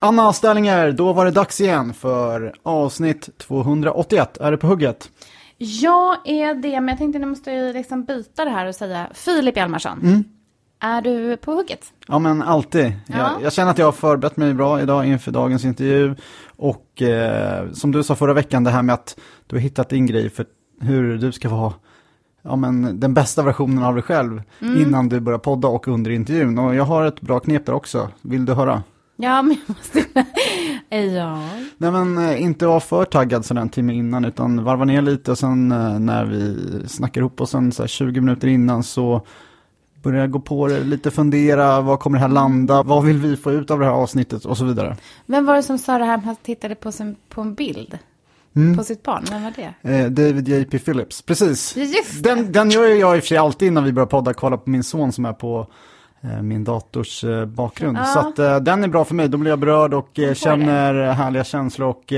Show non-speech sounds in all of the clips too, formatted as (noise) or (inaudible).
Anna Ställninger, då var det dags igen för avsnitt 281. Är det på hugget? Jag är det, men jag tänkte nu måste jag liksom byta det här och säga Filip Hjalmarsson. Mm. Är du på hugget? Ja, men alltid. Ja. Jag, jag, känner att jag har förberett mig bra idag inför dagens intervju. Och eh, som du sa förra veckan, det här med att du har hittat din grej för hur du ska få ja, men den bästa versionen av dig själv mm. innan du börjar podda och under intervjun. Och jag har ett bra knep där också. Vill du höra? Ja, men jag måste... (laughs) ja. Nej, men eh, inte vara för taggad sådär en timme innan, utan varva ner lite och sen eh, när vi snackar ihop och sen så 20 minuter innan så börja gå på det, lite fundera, vad kommer det här landa, vad vill vi få ut av det här avsnittet och så vidare. Vem var det som sa det här med att tittade på, sin, på en bild? Mm. På sitt barn, vem var det? Eh, David J.P. Phillips, precis. Den, den gör jag i och för sig alltid innan vi börjar podda, kolla på min son som är på min dators eh, bakgrund. Ja. Så att eh, den är bra för mig, då blir jag berörd och känner det. härliga känslor och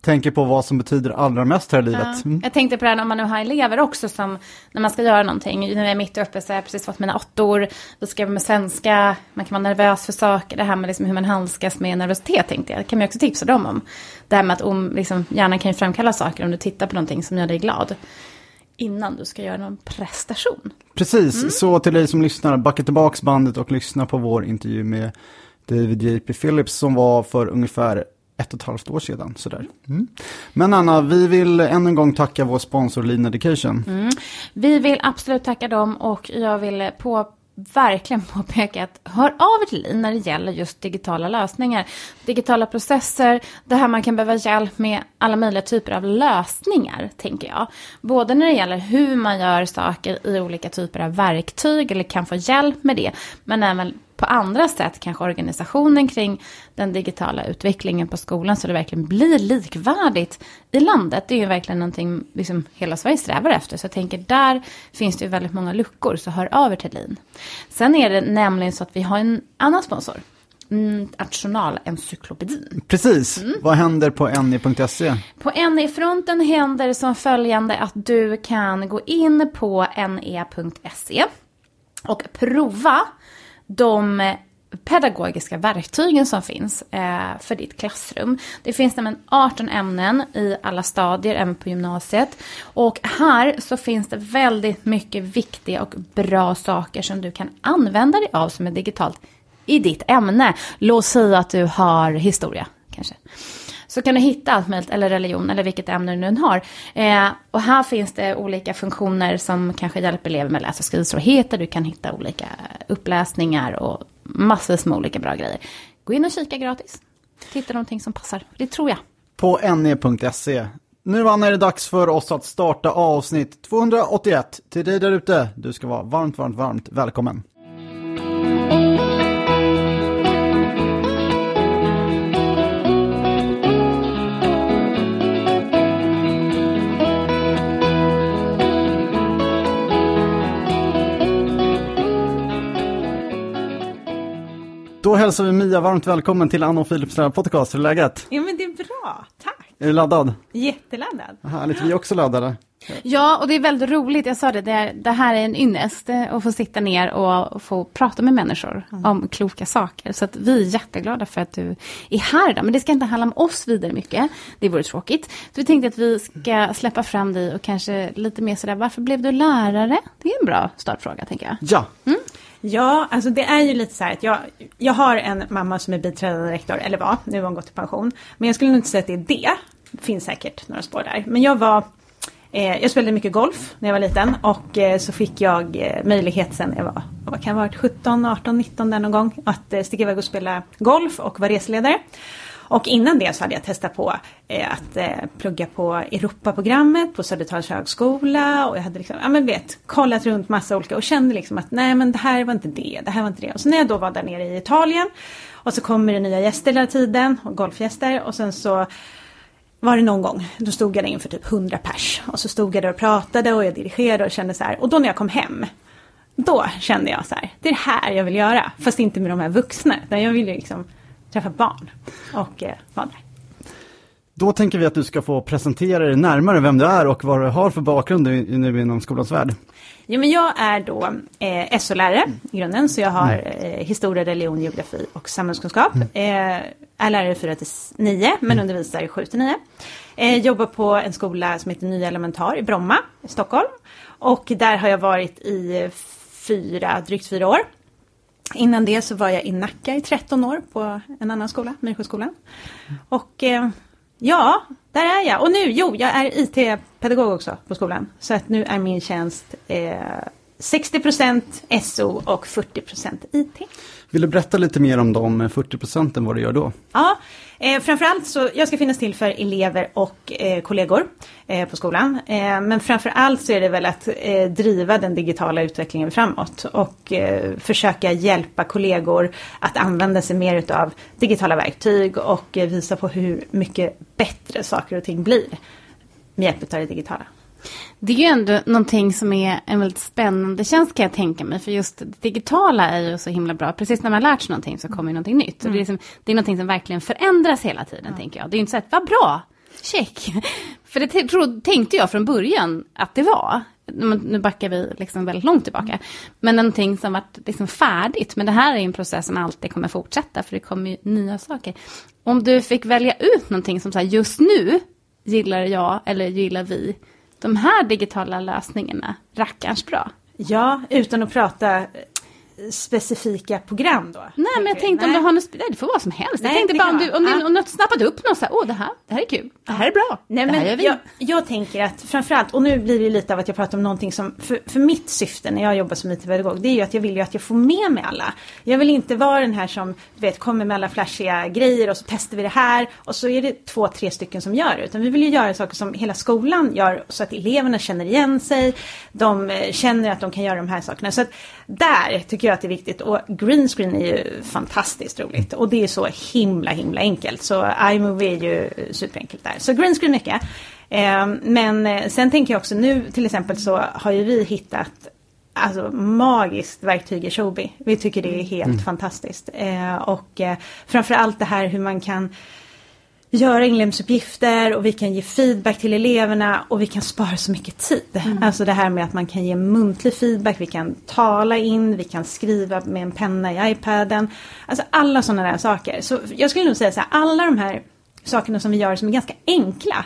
tänker på vad som betyder allra mest här i livet. Ja. Mm. Jag tänkte på det här när man nu har elever också som när man ska göra någonting. Nu är jag mitt uppe så har jag precis fått mina åttor. Vi ska med svenska, man kan vara nervös för saker. Det här med liksom hur man handskas med nervositet tänkte jag. Det kan man också tipsa dem om. Det här med att om, liksom, hjärnan kan ju framkalla saker om du tittar på någonting som gör dig glad innan du ska göra någon prestation. Precis, mm. så till dig som lyssnar, backa tillbaks bandet och lyssna på vår intervju med David J.P. Phillips som var för ungefär ett och ett halvt år sedan. Sådär. Mm. Men Anna, vi vill än en gång tacka vår sponsor Lean Education. Mm. Vi vill absolut tacka dem och jag vill på verkligen (laughs) påpeka att hör av er till Lin när det gäller just digitala lösningar. Digitala processer, det här man kan behöva hjälp med alla möjliga typer av lösningar, tänker jag. Både när det gäller hur man gör saker i olika typer av verktyg eller kan få hjälp med det, men även på andra sätt kanske organisationen kring den digitala utvecklingen på skolan så det verkligen blir likvärdigt i landet. Det är ju verkligen någonting liksom hela Sverige strävar efter. Så jag tänker där finns det ju väldigt många luckor så hör av er till LIN. Sen är det nämligen så att vi har en annan sponsor. Mm, Nationalencyklopedin. Precis. Mm. Vad händer på ne.se? På NE-fronten händer som följande att du kan gå in på ne.se och prova de pedagogiska verktygen som finns eh, för ditt klassrum. Det finns nämligen 18 ämnen i alla stadier, även på gymnasiet. Och här så finns det väldigt mycket viktiga och bra saker som du kan använda dig av som är digitalt i ditt ämne. Låt säga att du har historia kanske så kan du hitta allt möjligt, eller religion, eller vilket ämne du nu har. Eh, och här finns det olika funktioner som kanske hjälper elever med läs och skrivsvårigheter. Du kan hitta olika uppläsningar och massvis med olika bra grejer. Gå in och kika gratis. titta någonting som passar, det tror jag. På ne.se. Nu Anna är det dags för oss att starta avsnitt 281. Till dig där ute, du ska vara varmt, varmt, varmt välkommen. Då hälsar vi Mia varmt välkommen till Anna och Philips podcast. Hur är läget? Ja men det är bra, tack. Är du laddad? Jätteladdad. Härligt, vi är också laddade. Ja, och det är väldigt roligt. Jag sa det, det, är, det här är en ynnest eh, att få sitta ner och få prata med människor mm. om kloka saker. Så att vi är jätteglada för att du är här idag. Men det ska inte handla om oss vidare mycket. Det vore tråkigt. Så vi tänkte att vi ska släppa fram dig och kanske lite mer sådär, varför blev du lärare? Det är en bra startfråga, tänker jag. Ja. Mm? Ja, alltså det är ju lite så här att jag, jag har en mamma som är biträdande rektor, eller var, nu har hon gått i pension. Men jag skulle nog inte säga att det är det. Det finns säkert några spår där. Men jag var eh, jag spelade mycket golf när jag var liten och eh, så fick jag eh, möjlighet sen jag var, vad kan jag ha varit, 17, 18, 19 där någon gång att eh, sticka iväg och spela golf och vara reseledare. Och innan det så hade jag testat på eh, att eh, plugga på Europaprogrammet på Södertörns högskola och jag hade liksom, ja men vet, kollat runt massa olika och kände liksom att nej men det här var inte det, det här var inte det. Och så när jag då var där nere i Italien och så kommer det nya gäster hela tiden, och golfgäster och sen så var det någon gång, då stod jag där inför typ 100 pers och så stod jag där och pratade och jag dirigerade och kände så här och då när jag kom hem då kände jag så här, det är det här jag vill göra. Fast inte med de här vuxna, utan jag vill ju liksom träffa barn och eh, vara där. Då tänker vi att du ska få presentera dig närmare vem du är och vad du har för bakgrund nu inom skolans värld. Ja, men jag är då eh, SO-lärare i grunden, så jag har mm. eh, historia, religion, geografi och samhällskunskap. Mm. Eh, är lärare 4 till 9, men mm. undervisar 7 till 9. Eh, jobbar på en skola som heter Nya Elementar i Bromma, i Stockholm. Och där har jag varit i fyra, drygt fyra år. Innan det så var jag i Nacka i 13 år på en annan skola, Myrsjöskolan. Och eh, ja, där är jag. Och nu, jo, jag är IT-pedagog också på skolan. Så att nu är min tjänst eh, 60% SO och 40% IT. Vill du berätta lite mer om de 40 procenten, vad du gör då? Ja, eh, framförallt så, jag ska finnas till för elever och eh, kollegor eh, på skolan. Eh, men framförallt så är det väl att eh, driva den digitala utvecklingen framåt och eh, försöka hjälpa kollegor att använda sig mer av digitala verktyg och eh, visa på hur mycket bättre saker och ting blir med hjälp av det digitala. Det är ju ändå någonting som är en väldigt spännande tjänst kan jag tänka mig. För just det digitala är ju så himla bra. Precis när man lärt sig någonting så kommer ju någonting nytt. Mm. det, är liksom, det är någonting som verkligen förändras hela tiden mm. tänker jag. Det är ju inte så att, vad bra, check. (laughs) För det tro, tänkte jag från början att det var. Nu backar vi liksom väldigt långt tillbaka. Mm. Men någonting som var liksom färdigt. Men det här är en process som alltid kommer fortsätta. För det kommer ju nya saker. Om du fick välja ut någonting som så här, just nu gillar jag eller gillar vi de här digitala lösningarna rackarns bra. Ja, utan att prata specifika program då? Nej, men jag tänkte nej. om du har något, det får vara som helst. Nej, jag tänkte bara om du, om du, om du snappat upp något så här, åh det här, det här är kul, det här är bra, nej, det här gör vi. Jag, jag tänker att framförallt, och nu blir det lite av att jag pratar om någonting som, för, för mitt syfte när jag jobbar som IT-pedagog, det är ju att jag vill ju att jag får med mig alla. Jag vill inte vara den här som, du vet, kommer med alla flashiga grejer och så testar vi det här och så är det två, tre stycken som gör det. Utan vi vill ju göra saker som hela skolan gör så att eleverna känner igen sig, de eh, känner att de kan göra de här sakerna. Så att där tycker jag att det är viktigt. Och green screen är ju fantastiskt roligt. Och det är så himla himla enkelt. Så iMovie är ju superenkelt där. Så green screen mycket. Eh, men eh, sen tänker jag också nu till exempel så har ju vi hittat alltså, magiskt verktyg i Shobi. Vi tycker det är helt mm. fantastiskt. Eh, och eh, framförallt det här hur man kan göra inlämningsuppgifter och vi kan ge feedback till eleverna och vi kan spara så mycket tid. Mm. Alltså det här med att man kan ge muntlig feedback, vi kan tala in, vi kan skriva med en penna i iPaden. Alltså alla sådana där saker. Så jag skulle nog säga så här, alla de här sakerna som vi gör som är ganska enkla.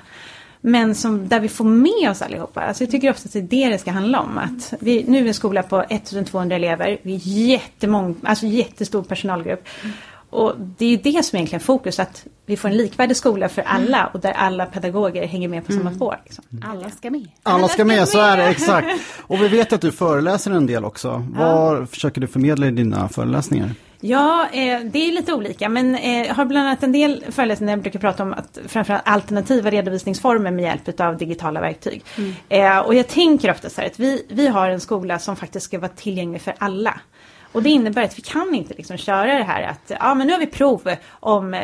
Men som, där vi får med oss allihopa. Alltså jag tycker ofta att det är det det ska handla om. Att vi, nu är vi en skola på 1200 elever. Vi är jättemång, alltså jättestor personalgrupp. Mm. Och det är ju det som är egentligen fokus, att vi får en likvärdig skola för alla och där alla pedagoger hänger med på samma mm. spår. Liksom. Alla ska med. Alla ska med, så är det exakt. Och vi vet att du föreläser en del också. Vad ja. försöker du förmedla i dina föreläsningar? Ja, eh, det är lite olika men eh, jag har bland annat en del föreläsningar där jag brukar prata om att framförallt alternativa redovisningsformer med hjälp av digitala verktyg. Mm. Eh, och jag tänker ofta så här att vi, vi har en skola som faktiskt ska vara tillgänglig för alla. Och det innebär att vi kan inte liksom köra det här att ja men nu har vi prov om eh,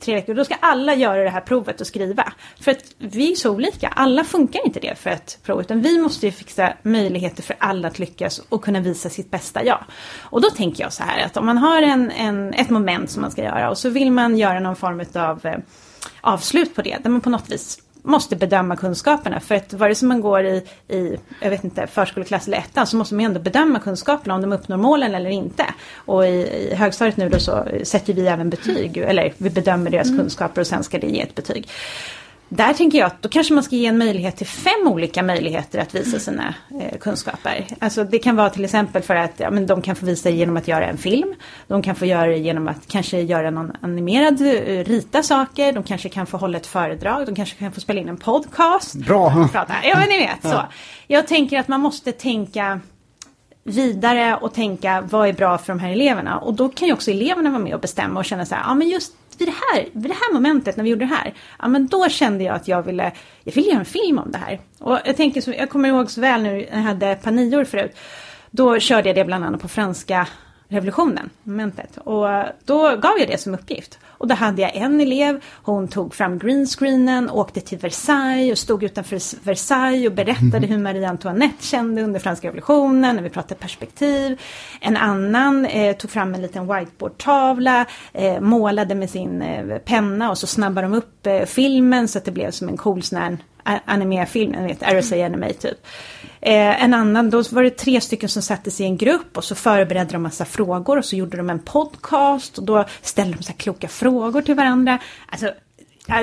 tre veckor. Då ska alla göra det här provet och skriva. För att vi är så olika. Alla funkar inte det för ett prov. Utan vi måste ju fixa möjligheter för alla att lyckas och kunna visa sitt bästa jag. Och då tänker jag så här att om man har en, en, ett moment som man ska göra och så vill man göra någon form av eh, avslut på det. Där man på något vis måste bedöma kunskaperna. För att vare sig man går i, i jag vet inte, förskoleklass eller ettan så måste man ändå bedöma kunskaperna om de uppnår målen eller inte. Och i, i högstadiet nu då så sätter vi även betyg, eller vi bedömer deras mm. kunskaper och sen ska det ge ett betyg. Där tänker jag att då kanske man ska ge en möjlighet till fem olika möjligheter att visa sina eh, kunskaper. Alltså det kan vara till exempel för att ja, men de kan få visa genom att göra en film. De kan få göra det genom att kanske göra någon animerad, eh, rita saker. De kanske kan få hålla ett föredrag. De kanske kan få spela in en podcast. Bra! Prata. Ja men ni vet så. Jag tänker att man måste tänka vidare och tänka vad är bra för de här eleverna. Och då kan ju också eleverna vara med och bestämma och känna så här, ja men just vid det här, vid det här momentet när vi gjorde det här, ja men då kände jag att jag ville, jag ville göra en film om det här. Och jag tänker så, jag kommer ihåg så väl nu när jag hade panior förut. Då körde jag det bland annat på franska revolutionen, momentet. Och då gav jag det som uppgift. Och då hade jag en elev, hon tog fram greenscreenen, åkte till Versailles och stod utanför Versailles och berättade mm. hur Marie Antoinette kände under franska revolutionen, när vi pratade perspektiv. En annan eh, tog fram en liten whiteboardtavla, eh, målade med sin eh, penna och så snabbade de upp eh, filmen så att det blev som en cool sån här animerfilm, ni vet, RSA Anime typ. Eh, en annan, då var det tre stycken som sattes i en grupp och så förberedde de massa frågor och så gjorde de en podcast och då ställde de så här kloka frågor till varandra. Alltså,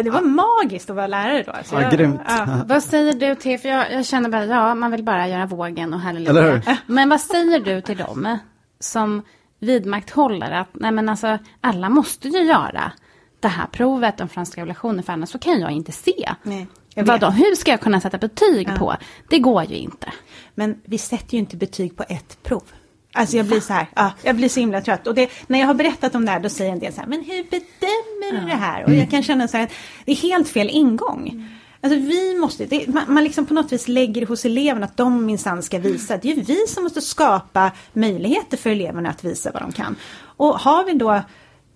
det var magiskt att vara lärare då. Alltså, ja, grymt. Ja. Vad säger du till, för jag, jag, känner bara, ja, man vill bara göra vågen och halleluja. Men vad säger du till dem som vidmakthåller att, nej men alltså, alla måste ju göra det här provet om franska revolutionen, för annars så kan jag inte se. Nej. Vadå, hur ska jag kunna sätta betyg ja. på? Det går ju inte. Men vi sätter ju inte betyg på ett prov. Alltså jag blir så här, ja, jag blir så himla trött. Och det, när jag har berättat om det här då säger en del så här, men hur bedömer du det här? Och jag kan känna så här, att det är helt fel ingång. Mm. Alltså vi måste, det, man, man liksom på något vis lägger det hos eleverna att de minsann ska visa. Det är ju vi som måste skapa möjligheter för eleverna att visa vad de kan. Och har vi då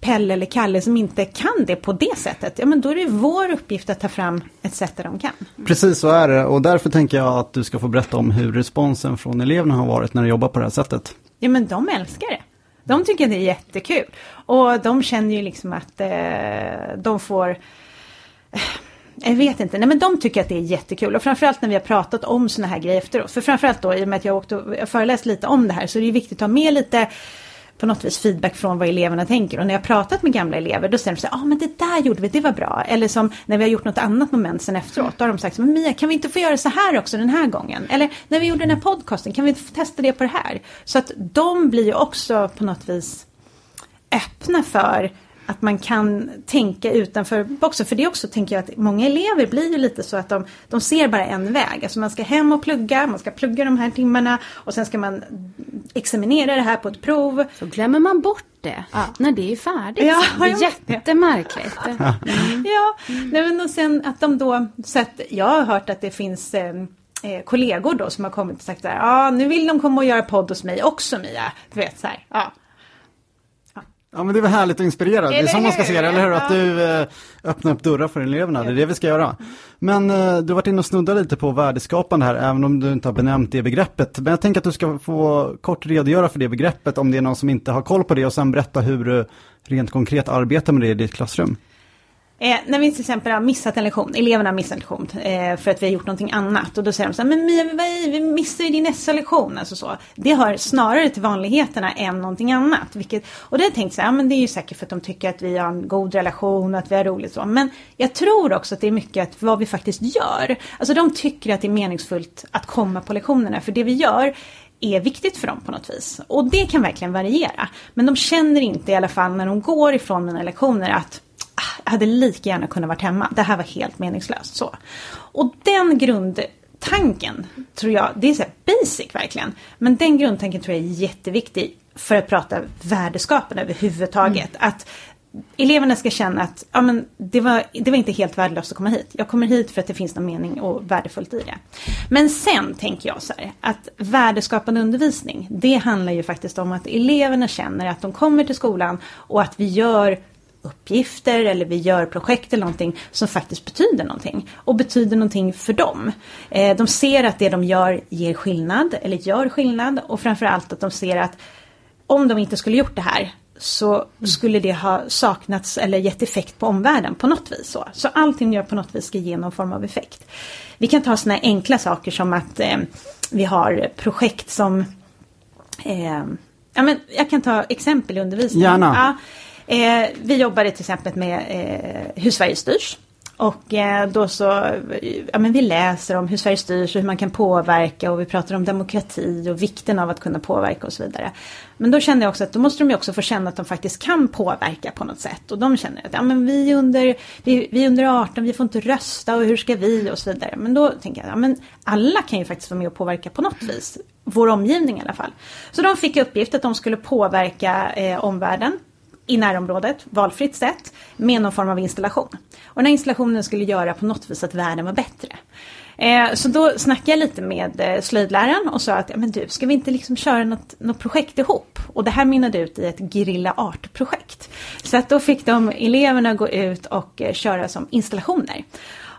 Pelle eller Kalle som inte kan det på det sättet, ja men då är det vår uppgift att ta fram ett sätt där de kan. Precis så är det och därför tänker jag att du ska få berätta om hur responsen från eleverna har varit när du jobbar på det här sättet. Ja men de älskar det. De tycker det är jättekul. Och de känner ju liksom att eh, de får eh, jag vet inte, nej men de tycker att det är jättekul och framförallt när vi har pratat om sådana här grejer efteråt. För framförallt då i och med att jag åkte och föreläst lite om det här så är det viktigt att ha med lite på något vis feedback från vad eleverna tänker. Och när jag pratat med gamla elever då säger de så här, ja ah, men det där gjorde vi, det var bra. Eller som när vi har gjort något annat moment sen efteråt, då har de sagt, men Mia kan vi inte få göra så här också den här gången? Eller när vi gjorde den här podcasten, kan vi inte få testa det på det här? Så att de blir ju också på något vis öppna för att man kan tänka utanför boxen. För det också tänker jag att många elever blir ju lite så att de, de ser bara en väg. Alltså man ska hem och plugga, man ska plugga de här timmarna och sen ska man examinera det här på ett prov. Så glömmer man bort det ja. när det är färdigt. Ja, det är jättemärkligt. Mm. ja, (laughs) men och sen att de då, så att jag har hört att det finns eh, eh kollegor då som har kommit och sagt så här, ja nu vill de komma och göra podd hos mig också Mia. Du vet så här, ja. Ja men det är väl härligt och inspirerande, det är så man ska se det, eller hur? Att du eh, öppnar upp dörrar för eleverna, det är det vi ska göra. Men eh, du har varit inne och snuddat lite på värdeskapande här, även om du inte har benämnt det begreppet. Men jag tänker att du ska få kort redogöra för det begreppet, om det är någon som inte har koll på det, och sen berätta hur du rent konkret arbetar med det i ditt klassrum. Eh, när vi till exempel har missat en lektion, eleverna har missat en lektion eh, för att vi har gjort någonting annat. Och då säger de så här, men Mia, vi missar ju din nästa lektion. Alltså så. Det hör snarare till vanligheterna än någonting annat. Vilket, och det har jag tänkt så här, men det är ju säkert för att de tycker att vi har en god relation och att vi har roligt så. Men jag tror också att det är mycket att vad vi faktiskt gör. Alltså de tycker att det är meningsfullt att komma på lektionerna. För det vi gör är viktigt för dem på något vis. Och det kan verkligen variera. Men de känner inte i alla fall när de går ifrån mina lektioner att hade lika gärna kunnat vara hemma. Det här var helt meningslöst. Så. Och den grundtanken tror jag, det är så basic verkligen. Men den grundtanken tror jag är jätteviktig för att prata värdeskapen överhuvudtaget. Mm. Att eleverna ska känna att ja, men det, var, det var inte helt värdelöst att komma hit. Jag kommer hit för att det finns någon mening och värdefullt i det. Men sen tänker jag så här att värdeskapande undervisning det handlar ju faktiskt om att eleverna känner att de kommer till skolan och att vi gör uppgifter eller vi gör projekt eller någonting som faktiskt betyder någonting. Och betyder någonting för dem. Eh, de ser att det de gör ger skillnad eller gör skillnad och framförallt att de ser att om de inte skulle gjort det här så skulle det ha saknats eller gett effekt på omvärlden på något vis. Så, så allting gör på något vis ska ge någon form av effekt. Vi kan ta sådana enkla saker som att eh, vi har projekt som eh, Ja, men jag kan ta exempel i undervisningen. Gärna. Ja, Eh, vi jobbade till exempel med eh, hur Sverige styrs. Och eh, då så, eh, ja men vi läser om hur Sverige styrs och hur man kan påverka och vi pratar om demokrati och vikten av att kunna påverka och så vidare. Men då kände jag också att då måste de ju också få känna att de faktiskt kan påverka på något sätt. Och de känner att ja, men vi, är under, vi, vi är under 18, vi får inte rösta och hur ska vi och så vidare. Men då tänker jag, ja men alla kan ju faktiskt vara med och påverka på något vis. Vår omgivning i alla fall. Så de fick uppgift att de skulle påverka eh, omvärlden i närområdet, valfritt sätt, med någon form av installation. Och den här installationen skulle göra på något vis att världen var bättre. Eh, så då snackade jag lite med eh, slöjdläraren och sa att, ja men du, ska vi inte liksom köra något, något projekt ihop? Och det här mynnade ut i ett grilla Art-projekt. Så att då fick de eleverna gå ut och eh, köra som installationer.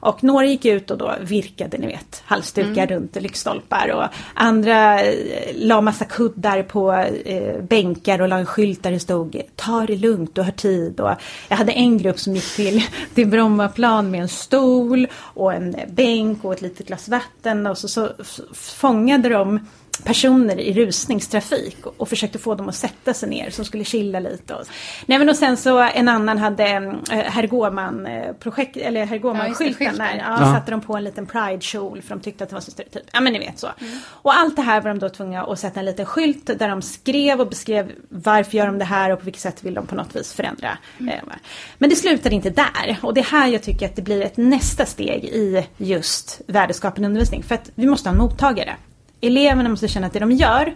Och några gick ut och då virkade, ni vet, halsdukar mm. runt lyktstolpar och andra eh, la massa kuddar på eh, bänkar och la en skylt där det stod ta det lugnt, du har tid. Och jag hade en grupp som gick till, (laughs) till Brommaplan med en stol och en bänk och ett litet glas vatten och så, så fångade de personer i rusningstrafik och försökte få dem att sätta sig ner som skulle chilla lite. Och, nej men och sen så en annan hade äh, herr Gåman eh, projekt eller herr Gåman skylten där. Ja, ja. satte de på en liten pride-kjol för de tyckte att det var så stereotyp. Ja men ni vet så. Mm. Och allt det här var de då tvungna att sätta en liten skylt där de skrev och beskrev varför gör de det här och på vilket sätt vill de på något vis förändra. Mm. Eh, men det slutade inte där och det är här jag tycker att det blir ett nästa steg i just värdeskapande undervisning. För att vi måste ha en mottagare eleverna måste känna att det de gör,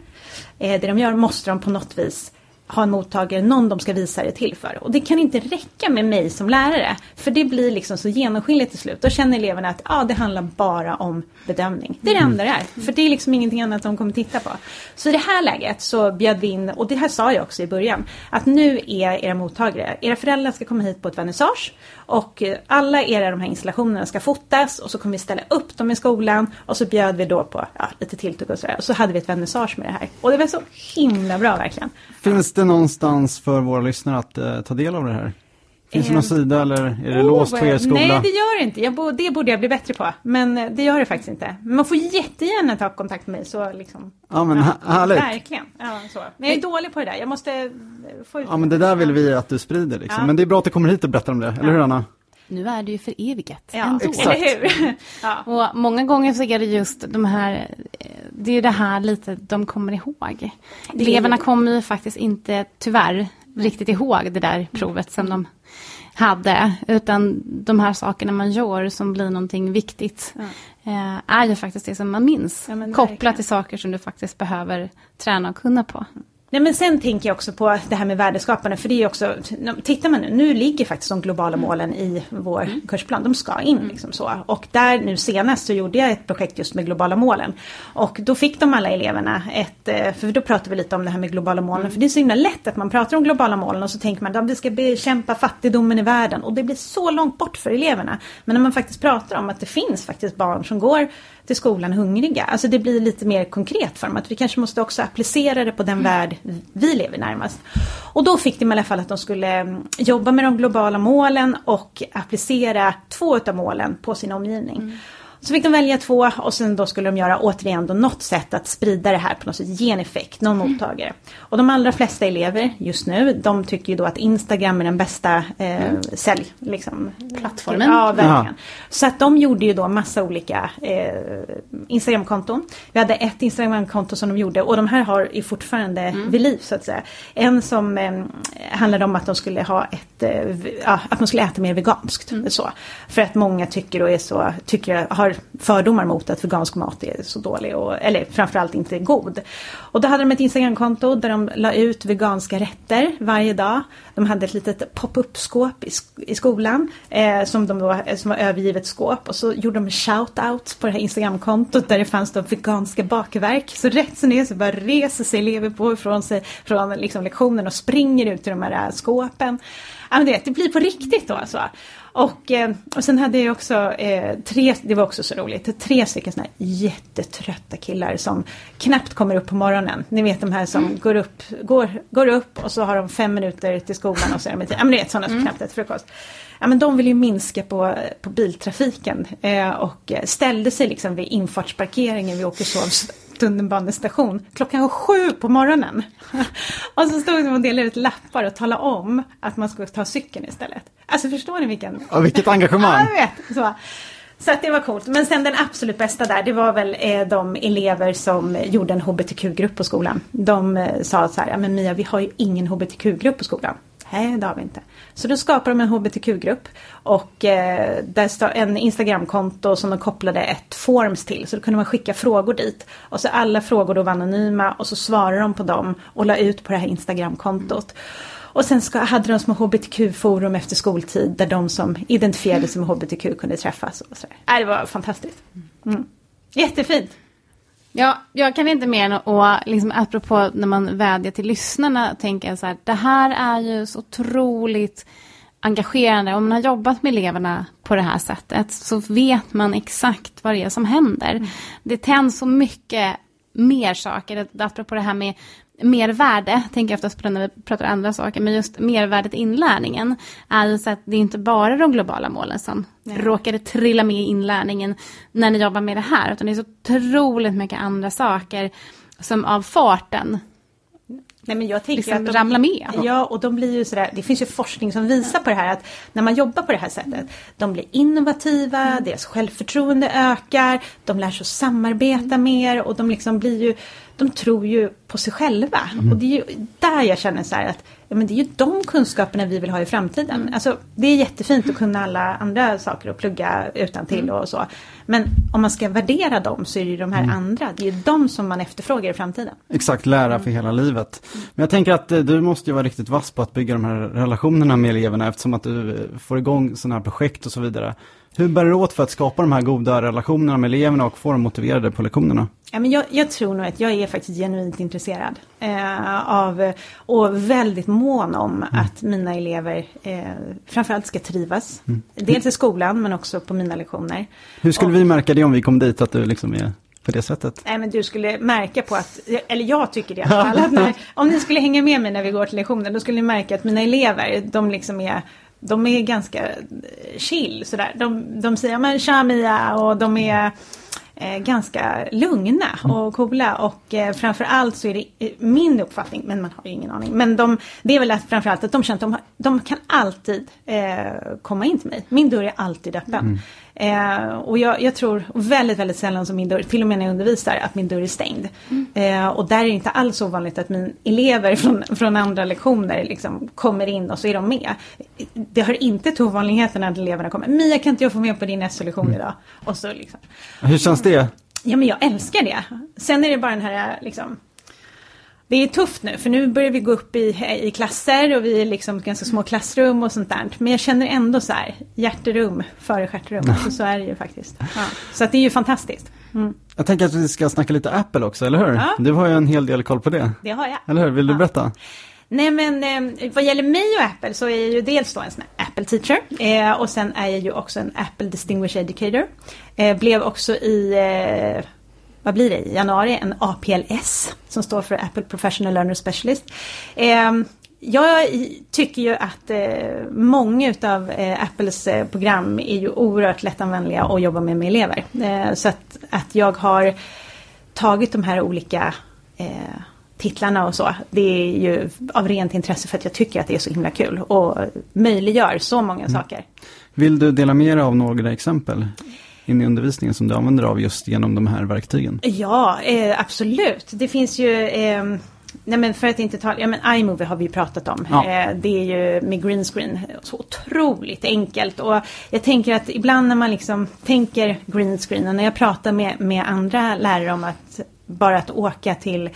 eh, det de gör måste de på något vis ha en mottagare, någon de ska visa det till för. Och det kan inte räcka med mig som lärare. För det blir liksom så genomskinligt till slut. Då känner eleverna att ah, det handlar bara om bedömning. Det är det mm. enda det är. För det är liksom ingenting annat de kommer titta på. Så i det här läget så bjöd vi in, och det här sa jag också i början, att nu är era mottagare, era föräldrar ska komma hit på ett vernissage och alla era de här installationerna ska fotas och så kommer vi ställa upp dem i skolan och så bjöd vi då på ja, lite tilltugg och sådär. Och så hade vi ett vernissage med det här. Och det var så himla bra verkligen. Finns det någonstans för våra lyssnare att uh, ta del av det här? Finns det någon sida eller är det oh, låst på er skola? Nej, det gör det inte. Jag, det borde jag bli bättre på. Men eh, det gör det faktiskt inte. Man får jättegärna ta kontakt med mig. Så liksom, ja, men ja, härligt. Verkligen. Ja, så. Men jag är dålig på det där. Jag måste eh, få ut Ja, men det där vill vi att du sprider. Liksom. Ja. Men det är bra att du kommer hit och berättar om det. Eller hur, Anna? Nu är det ju för eviget ja, ändå. Exakt. Eller hur? (laughs) ja. Och många gånger så är det just de här, det är det här lite de kommer ihåg. Eleverna kommer ju faktiskt inte, tyvärr, riktigt ihåg det där provet som de hade. Utan de här sakerna man gör som blir någonting viktigt. Ja. Eh, är ju faktiskt det som man minns. Ja, kopplat till saker som du faktiskt behöver träna och kunna på. Nej men sen tänker jag också på det här med värdeskapande för det är också, tittar man nu, nu ligger faktiskt de globala mm. målen i vår mm. kursplan, de ska in mm. liksom så. Och där nu senast så gjorde jag ett projekt just med globala målen. Och då fick de alla eleverna ett, eh, för då pratade vi lite om det här med globala målen, mm. för det är så himla lätt att man pratar om globala målen och så tänker man att vi ska bekämpa fattigdomen i världen och det blir så långt bort för eleverna. Men när man faktiskt pratar om att det finns faktiskt barn som går till skolan hungriga. Alltså det blir lite mer konkret för dem. Att vi kanske måste också applicera det på den mm. värld vi lever närmast. Och då fick de i alla fall att de skulle mm, jobba med de globala målen och applicera två av målen på sin omgivning. Mm. Så fick de välja två och sen då skulle de göra återigen då något sätt att sprida det här på något sätt, ge en effekt, någon mm. mottagare. Och de allra flesta elever just nu, de tycker ju då att Instagram är den bästa eh, mm. sälj, liksom, plattformen. Ja, verkligen. Så att de gjorde ju då massa olika eh, Instagramkonton. Vi hade ett Instagramkonto som de gjorde och de här har ju fortfarande mm. vid liv så att säga. En som eh, handlade om att de skulle ha ett, eh, att man skulle äta mer veganskt. Mm. Så. För att många tycker och är så, tycker, har fördomar mot att vegansk mat är så dålig, och, eller framförallt inte god. Och då hade de ett Instagramkonto där de la ut veganska rätter varje dag. De hade ett litet pop-up-skåp i, i skolan eh, som, de då, som var övergivet skåp. Och så gjorde de shout-out på det här Instagramkontot där det fanns då veganska bakverk. Så rätt som det är så bara reser sig elever på från, sig från liksom lektionen och springer ut i de här äh, skåpen. Ja, men det, det blir på riktigt då alltså. Och, eh, och sen hade jag också eh, tre, det var också så roligt, tre stycken sådana här jättetrötta killar som knappt kommer upp på morgonen. Ni vet de här som mm. går, upp, går, går upp och så har de fem minuter till skolan och så är de, ja men ni vet sådana som mm. knappt äter frukost. Ja men de vill ju minska på, på biltrafiken eh, och ställde sig liksom vid infartsparkeringen vid Åkershovs tunnelbanestation klockan sju på morgonen. (laughs) och så stod de och delade ut lappar och talade om att man skulle ta cykeln istället. Alltså förstår ni vilken... Ja, vilket engagemang! Ja, jag vet. Så. Så att det var coolt. Men sen den absolut bästa där, det var väl eh, de elever som gjorde en hbtq-grupp på skolan. De eh, sa så här, men Mia vi har ju ingen hbtq-grupp på skolan. Nej, det har vi inte. Så då skapade de en hbtq-grupp och eh, där står en Instagramkonto som de kopplade ett forms till. Så då kunde man skicka frågor dit. Och så alla frågor då var anonyma och så svarade de på dem och la ut på det här Instagramkontot. Och sen ska, hade de små hbtq-forum efter skoltid där de som identifierade sig med hbtq kunde träffas. Och så äh, det var fantastiskt. Mm. Jättefint. Ja, jag kan inte mer än att, liksom, apropå när man vädjar till lyssnarna, tänka så här, det här är ju så otroligt engagerande. Om man har jobbat med eleverna på det här sättet så vet man exakt vad det är som händer. Mm. Det tänds så mycket mer saker, apropå det här med mervärde, tänker jag oftast på när vi pratar andra saker, men just mervärdet i inlärningen är ju så att det är inte bara de globala målen som Nej. råkade trilla med i inlärningen när ni jobbar med det här, utan det är så otroligt mycket andra saker som av farten Nej, men jag tänker liksom att de, ramla med. Ja, och de blir ju sådär, det finns ju forskning som visar på det här att när man jobbar på det här sättet, de blir innovativa, mm. deras självförtroende ökar, de lär sig att samarbeta mm. mer och de liksom blir ju, de tror ju på sig själva. Mm. Och det är ju där jag känner så här att ja, men det är ju de kunskaperna vi vill ha i framtiden. Mm. Alltså, det är jättefint att kunna alla andra saker och plugga utan till mm. och så. Men om man ska värdera dem så är det ju de här mm. andra, det är ju de som man efterfrågar i framtiden. Exakt, lära för hela livet. Men jag tänker att eh, du måste ju vara riktigt vass på att bygga de här relationerna med eleverna eftersom att du eh, får igång sådana här projekt och så vidare. Hur bär du åt för att skapa de här goda relationerna med eleverna och få dem motiverade på lektionerna? Ja, men jag, jag tror nog att jag är faktiskt genuint intresserad eh, av och väldigt mån om mm. att mina elever eh, framförallt ska trivas. Mm. Dels i skolan men också på mina lektioner. Hur skulle och, vi märka det om vi kom dit att du liksom är på det sättet? Nej men du skulle märka på att, eller jag tycker det i alla fall, (laughs) när, om ni skulle hänga med mig när vi går till lektionen då skulle ni märka att mina elever, de liksom är de är ganska chill sådär. De, de säger men tja Mia och de är ganska lugna mm. och coola och eh, framförallt så är det eh, min uppfattning, men man har ju ingen aning, men de, det är väl att framförallt att de känner att de, de kan alltid eh, komma in till mig. Min dörr är alltid öppen. Mm. Eh, och jag, jag, tror väldigt, väldigt sällan som min dörr, till och med när jag undervisar, att min dörr är stängd. Mm. Eh, och där är det inte alls ovanligt att min elever från, från andra lektioner liksom kommer in och så är de med. Det hör inte till ovanligheterna att eleverna kommer, Mia kan inte jag få med på din SO-lektion mm. idag? Och så liksom. Hur känns det? Ja men jag älskar det. Sen är det bara den här liksom det är tufft nu för nu börjar vi gå upp i, i klasser och vi är liksom ganska små klassrum och sånt där. Men jag känner ändå så här, hjärterum före stjärterum. Alltså, så är det ju faktiskt. Ja. Så att det är ju fantastiskt. Mm. Jag tänker att vi ska snacka lite Apple också, eller hur? Ja. Du har ju en hel del koll på det. Det har jag. Eller hur? Vill du berätta? Nej men eh, vad gäller mig och Apple så är jag ju dels då en sån här Apple teacher eh, och sen är jag ju också en Apple Distinguished Educator. Eh, blev också i vad blir det, i januari en APLS som står för Apple Professional Learner Specialist. Eh, jag tycker ju att eh, många utav eh, Apples eh, program är ju oerhört lättanvändliga att jobba med med elever. Så att, att jag har tagit de här olika titlarna och så. Det är ju av rent intresse för att jag tycker att det är så himla kul och möjliggör så många mm. saker. Vill du dela med dig av några exempel? In i undervisningen som du använder av just genom de här verktygen? Ja, eh, absolut. Det finns ju eh, Nej men för att inte tala, ja men iMovie har vi pratat om. Ja. Eh, det är ju med green screen så otroligt enkelt. Och jag tänker att ibland när man liksom tänker green screen och när jag pratar med, med andra lärare om att bara att åka till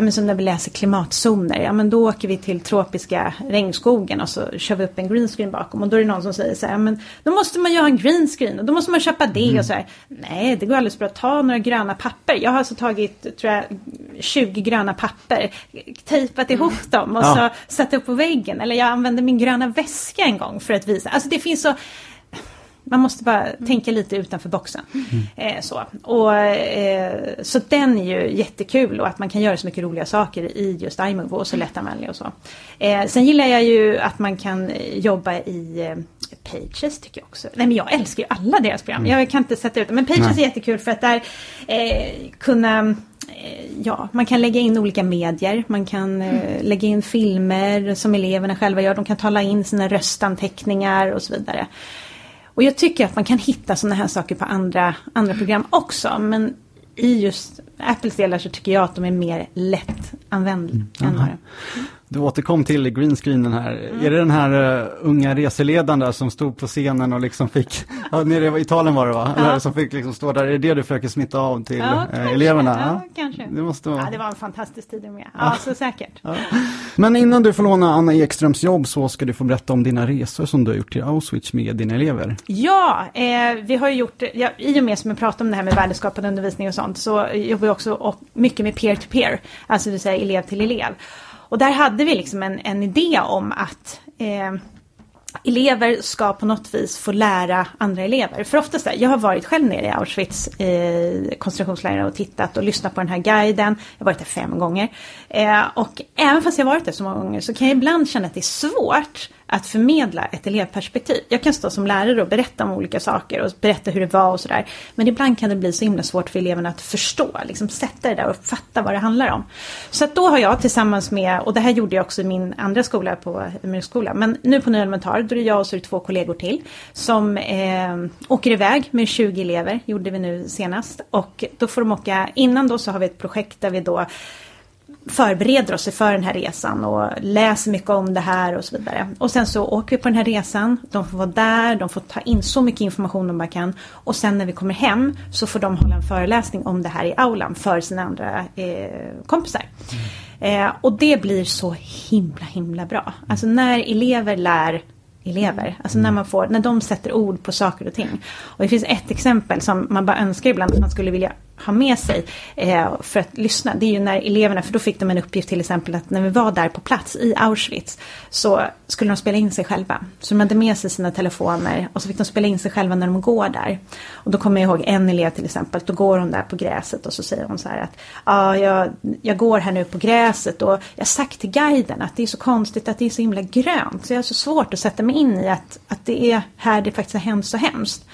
ja, men som när vi läser klimatzoner, ja men då åker vi till tropiska regnskogen och så kör vi upp en greenscreen bakom och då är det någon som säger så här, men då måste man ju ha en greenscreen och då måste man köpa det mm. och så här. Nej, det går alldeles bra att ta några gröna papper. Jag har alltså tagit, tror jag, 20 gröna papper, tejpat ihop mm. dem och ja. så satt upp på väggen. Eller jag använde min gröna väska en gång för att visa. Alltså det finns så man måste bara mm. tänka lite utanför boxen. Mm. Eh, så. Och, eh, så den är ju jättekul och att man kan göra så mycket roliga saker i just iMove och så lättanvändlig och så. Eh, sen gillar jag ju att man kan jobba i eh, Pages tycker jag också. Nej men jag älskar ju alla deras program. Mm. Jag kan inte sätta ut det. Men Pages Nej. är jättekul för att där eh, kunna eh, Ja, man kan lägga in olika medier. Man kan mm. lägga in filmer som eleverna själva gör. De kan tala in sina röstanteckningar och så vidare. Och jag tycker att man kan hitta sådana här saker på andra, andra program också. Men i just Apples delar så tycker jag att de är mer lättanvändliga. Mm. Du återkom till greenscreenen här. Mm. Är det den här uh, unga reseledaren där som stod på scenen och liksom fick, (laughs) ja, nere i Italien var det va? Ja. Eller, som fick liksom stå där, är det det du försöker smitta av till ja, uh, eleverna? Ja, kanske. Det, måste vara... ja, det var en fantastisk tid med. Ja, så säkert. Men innan du får låna Anna Ekströms jobb så ska du få berätta om dina resor som du har gjort till Auschwitz med dina elever. Ja, eh, vi har gjort, ja, i och med som vi pratar om det här med värdeskapande undervisning och sånt så jobbar vi också mycket med peer-to-peer, -peer, alltså det vill säga elev till elev. Och där hade vi liksom en, en idé om att eh, elever ska på något vis få lära andra elever. För oftast, jag har varit själv nere i Auschwitz eh, i koncentrationslägren och tittat och lyssnat på den här guiden. Jag har varit där fem gånger. Eh, och även fast jag varit där så många gånger så kan jag ibland känna att det är svårt att förmedla ett elevperspektiv. Jag kan stå som lärare och berätta om olika saker och berätta hur det var och sådär. Men ibland kan det bli så himla svårt för eleverna att förstå, liksom sätta det där och fatta vad det handlar om. Så att då har jag tillsammans med, och det här gjorde jag också i min andra skola på Emirsskolan, men nu på Nya Elementar, då är det jag och så är det två kollegor till som eh, åker iväg med 20 elever, gjorde vi nu senast. Och då får de åka, innan då så har vi ett projekt där vi då förbereder oss för den här resan och läser mycket om det här och så vidare. Och sen så åker vi på den här resan, de får vara där, de får ta in så mycket information de bara kan. Och sen när vi kommer hem så får de hålla en föreläsning om det här i aulan för sina andra eh, kompisar. Mm. Eh, och det blir så himla himla bra. Alltså när elever lär elever. Alltså när, man får, när de sätter ord på saker och ting. Och det finns ett exempel som man bara önskar ibland att man skulle vilja ha med sig eh, för att lyssna. Det är ju när eleverna, för då fick de en uppgift till exempel att när vi var där på plats i Auschwitz så skulle de spela in sig själva. Så de hade med sig sina telefoner och så fick de spela in sig själva när de går där. Och då kommer jag ihåg en elev till exempel, då går hon där på gräset och så säger hon så här att ja, jag, jag går här nu på gräset och jag har sagt till guiden att det är så konstigt att det är så himla grönt. Så jag har så svårt att sätta mig in i att, att det är här det faktiskt har hänt så hemskt.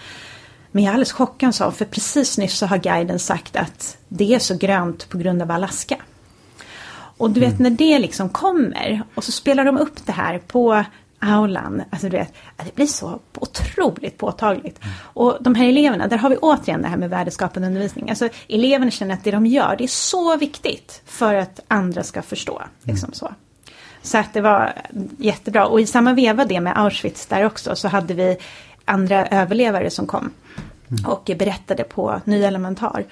Men jag är alldeles chockad sa för precis nyss så har guiden sagt att det är så grönt på grund av Alaska. Och du vet mm. när det liksom kommer och så spelar de upp det här på aulan. Alltså du vet, det blir så otroligt påtagligt. Mm. Och de här eleverna, där har vi återigen det här med värdeskapande undervisning. Alltså eleverna känner att det de gör, det är så viktigt för att andra ska förstå. Mm. Liksom så. Så att det var jättebra. Och i samma veva det med Auschwitz där också så hade vi andra överlevare som kom. Mm. Och berättade på Ny Elementar.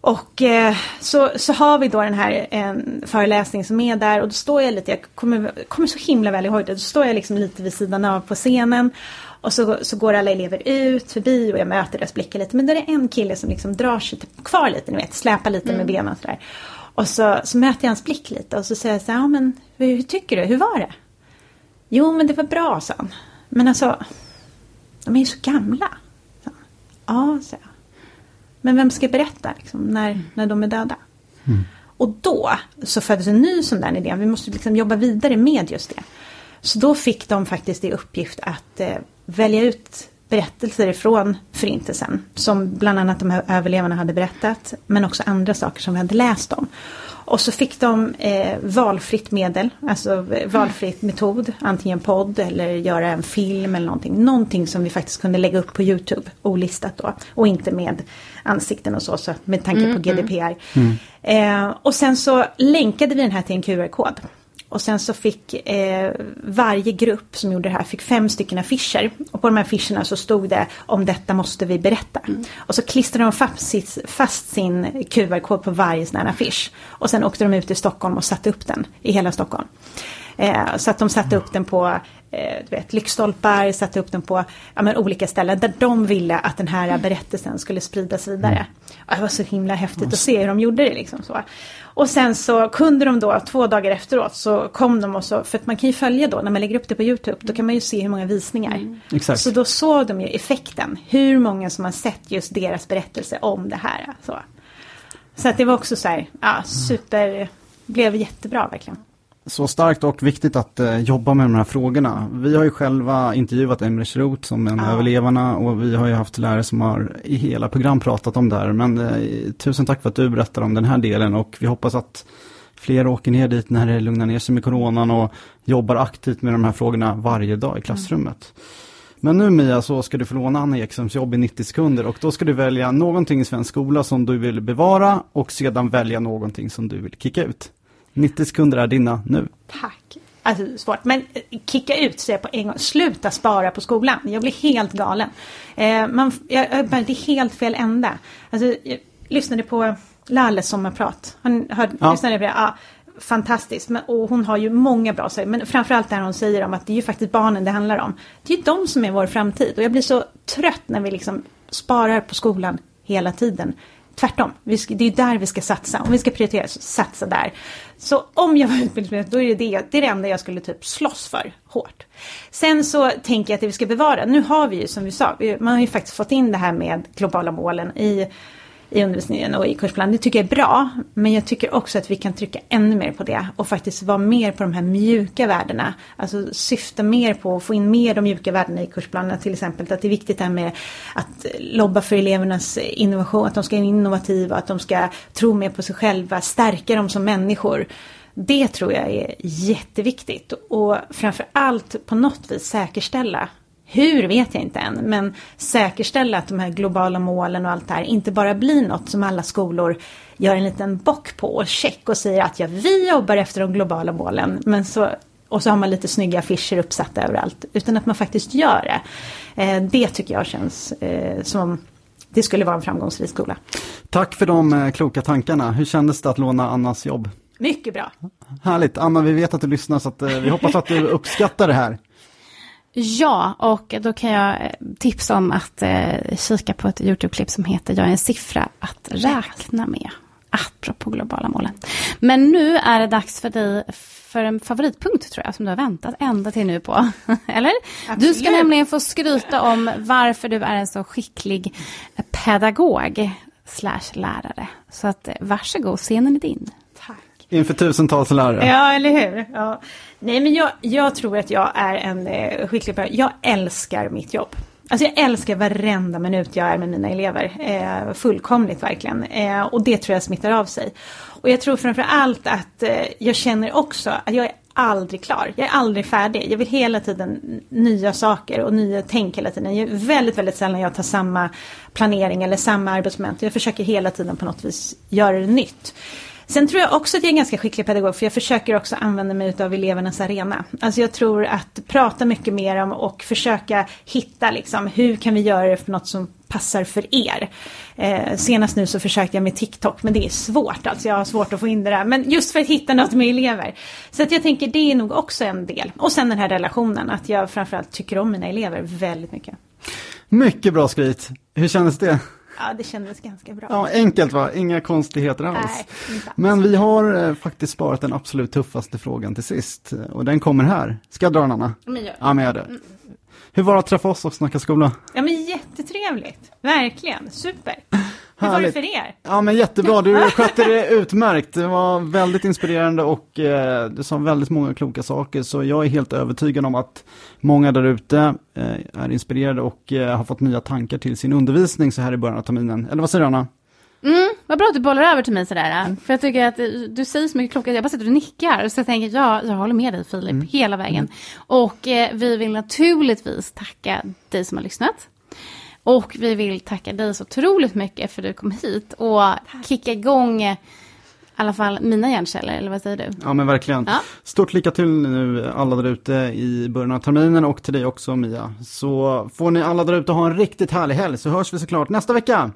Och eh, så, så har vi då den här en föreläsning som är där och då står jag lite, jag kommer, kommer så himla väl ihåg det, då står jag liksom lite vid sidan av på scenen. Och så, så går alla elever ut förbi och jag möter deras blickar lite. Men då är det en kille som liksom drar sig kvar lite, ni vet, släpar lite mm. med benen och sådär. Och så, så möter jag hans blick lite och så säger jag så här, ja men hur, hur tycker du, hur var det? Jo men det var bra, sa han. Men alltså, de är ju så gamla. Ja, så. Men vem ska berätta liksom, när, mm. när de är döda? Mm. Och då så föddes en ny sån där idé. Vi måste liksom jobba vidare med just det. Så då fick de faktiskt i uppgift att eh, välja ut berättelser ifrån Förintelsen. Som bland annat de här överlevarna hade berättat. Men också andra saker som vi hade läst om. Och så fick de eh, valfritt medel, alltså valfritt metod, antingen podd eller göra en film eller någonting. Någonting som vi faktiskt kunde lägga upp på YouTube, olistat då. Och inte med ansikten och så, så med tanke mm, på GDPR. Mm. Eh, och sen så länkade vi den här till en QR-kod. Och sen så fick eh, varje grupp som gjorde det här fick fem stycken affischer. Och på de här affischerna så stod det om detta måste vi berätta. Mm. Och så klistrade de fast, fast sin QR-kod på varje sån här affisch. Och sen åkte de ut i Stockholm och satte upp den i hela Stockholm. Eh, så att de satte upp den på eh, du vet, lyktstolpar, satte upp den på ja, men, olika ställen där de ville att den här berättelsen skulle spridas vidare. Mm. Och det var så himla häftigt att se hur de gjorde det. Liksom så. Och sen så kunde de då, två dagar efteråt, så kom de och så, för att man kan ju följa då, när man lägger upp det på YouTube, då kan man ju se hur många visningar. Mm. Exakt. Så då såg de ju effekten, hur många som har sett just deras berättelse om det här. Så, så att det var också så här, ja, super, blev jättebra verkligen. Så starkt och viktigt att eh, jobba med de här frågorna. Vi har ju själva intervjuat Emre Schroth som en ja. överlevarna och vi har ju haft lärare som har i hela program pratat om det här. Men eh, tusen tack för att du berättar om den här delen och vi hoppas att fler åker ner dit när det lugnar ner sig med coronan och jobbar aktivt med de här frågorna varje dag i klassrummet. Mm. Men nu Mia så ska du få låna Anna Ekströms jobb i 90 sekunder och då ska du välja någonting i svensk skola som du vill bevara och sedan välja någonting som du vill kicka ut. 90 sekunder är dina nu. Tack. Alltså svårt, men eh, kicka ut sig på en gång. Sluta spara på skolan. Jag blir helt galen. Eh, man, jag, jag, det är helt fel ända. Alltså, jag lyssnade på Lalles sommarprat. Han hör, ja. lyssnade på det. Ja, fantastiskt. Men, och hon har ju många bra saker. Men framförallt det hon säger om att det är ju faktiskt barnen det handlar om. Det är ju de som är vår framtid. Och jag blir så trött när vi liksom sparar på skolan hela tiden. Tvärtom, det är där vi ska satsa. Om vi ska prioritera, så satsa där. Så om jag var utbildningsminister, då är det det, det är det enda jag skulle typ slåss för hårt. Sen så tänker jag att det vi ska bevara, nu har vi ju som vi sa, man har ju faktiskt fått in det här med globala målen i i undervisningen och i kursplanen. Det tycker jag är bra. Men jag tycker också att vi kan trycka ännu mer på det. Och faktiskt vara mer på de här mjuka värdena. Alltså syfta mer på att få in mer de mjuka värdena i kursplanerna. Till exempel att det är viktigt det här med att lobba för elevernas innovation. Att de ska vara innovativa, att de ska tro mer på sig själva, stärka dem som människor. Det tror jag är jätteviktigt. Och framför allt på något vis säkerställa hur vet jag inte än, men säkerställa att de här globala målen och allt det här inte bara blir något som alla skolor gör en liten bock på och check och säger att ja, vi jobbar efter de globala målen, men så och så har man lite snygga affischer uppsatta överallt, utan att man faktiskt gör det. Eh, det tycker jag känns eh, som det skulle vara en framgångsrik skola. Tack för de eh, kloka tankarna. Hur kändes det att låna Annas jobb? Mycket bra. Härligt. Anna, vi vet att du lyssnar så vi hoppas att du uppskattar det här. Ja, och då kan jag eh, tipsa om att eh, kika på ett YouTube-klipp som heter Jag är en siffra att räkna med. Apropå globala målen. Men nu är det dags för dig för en favoritpunkt tror jag, som du har väntat ända till nu på. (laughs) Eller? Absolut. Du ska nämligen få skryta om varför du är en så skicklig pedagog slash lärare. Så att eh, varsågod, scenen är din. Inför tusentals lärare. Ja, eller hur. Ja. Nej, men jag, jag tror att jag är en eh, skicklig person. Jag älskar mitt jobb. Alltså jag älskar varenda minut jag är med mina elever. Eh, fullkomligt verkligen. Eh, och det tror jag smittar av sig. Och jag tror framför allt att eh, jag känner också att jag är aldrig klar. Jag är aldrig färdig. Jag vill hela tiden nya saker och nya tänk hela tiden. Jag är väldigt, väldigt sällan jag tar samma planering eller samma arbetsmoment. Jag försöker hela tiden på något vis göra det nytt. Sen tror jag också att jag är en ganska skicklig pedagog för jag försöker också använda mig av elevernas arena. Alltså jag tror att prata mycket mer om och försöka hitta liksom hur kan vi göra det för något som passar för er. Eh, senast nu så försökte jag med TikTok men det är svårt alltså jag har svårt att få in det där. Men just för att hitta något med elever. Så att jag tänker det är nog också en del. Och sen den här relationen att jag framförallt tycker om mina elever väldigt mycket. Mycket bra skryt. Hur kändes det? Ja, det kändes ganska bra. Ja, enkelt va? Inga konstigheter alls. Nej, Men vi har eh, faktiskt sparat den absolut tuffaste frågan till sist. Och den kommer här. Ska jag dra den Anna? Men gör. Ja, men gör det. Mm. Hur var det att träffa oss och snacka skola? Ja, men jättetrevligt. Verkligen. Super. Hur var det för er? Ja men jättebra, du skötte det utmärkt. Det var väldigt inspirerande och eh, du sa väldigt många kloka saker. Så jag är helt övertygad om att många där ute eh, är inspirerade och eh, har fått nya tankar till sin undervisning så här i början av terminen. Eller vad säger du Anna? Mm, vad bra att du bollar över till mig sådär. Mm. För jag tycker att du säger så mycket klokt. Jag bara sitter och nickar. Så jag tänker, ja, jag håller med dig Filip, mm. hela vägen. Mm. Och eh, vi vill naturligtvis tacka dig som har lyssnat. Och vi vill tacka dig så otroligt mycket för att du kom hit och Tack. kicka igång i alla fall mina hjärnceller, eller vad säger du? Ja men verkligen. Ja. Stort lycka till nu alla där ute i början av terminen och till dig också Mia. Så får ni alla där ute ha en riktigt härlig helg så hörs vi såklart nästa vecka.